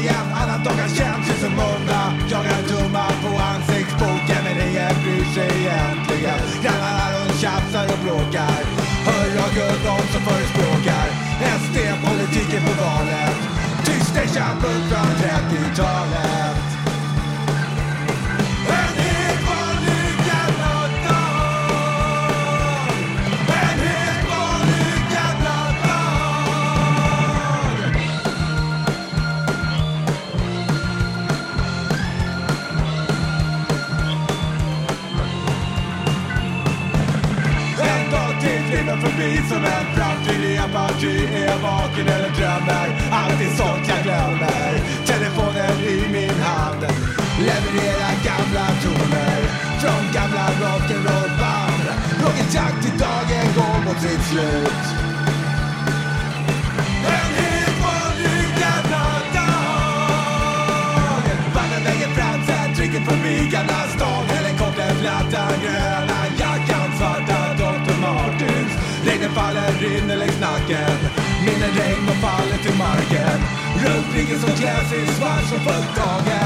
igen, alla dagar känns ju som måndag Jag är tummar på ansiktsboken men ingen bryr sig egentligen. Grannarna de tjafsar och bråkar. Hör jag upp någon som förespråkar SD-politiken på valet Tyst är tjabbet från 30-talet dag förbi som en framtid i apati Är jag vaken eller drömmer? Alltid sånt jag glömmer. Telefonen i min hand. Levererar gamla toner Från gamla rock'n'roll-band. Rock'n'jack till dagen går mot sitt slut. En helt vanlig jävla dag. Vandrar vägen fram sen trycker förbi Gamla stan Helikopterplattan fladdrar grön. Rinner längs nacken. Minnen regn och faller till marken. Runt ryggen som kläs i svart som fulltagen.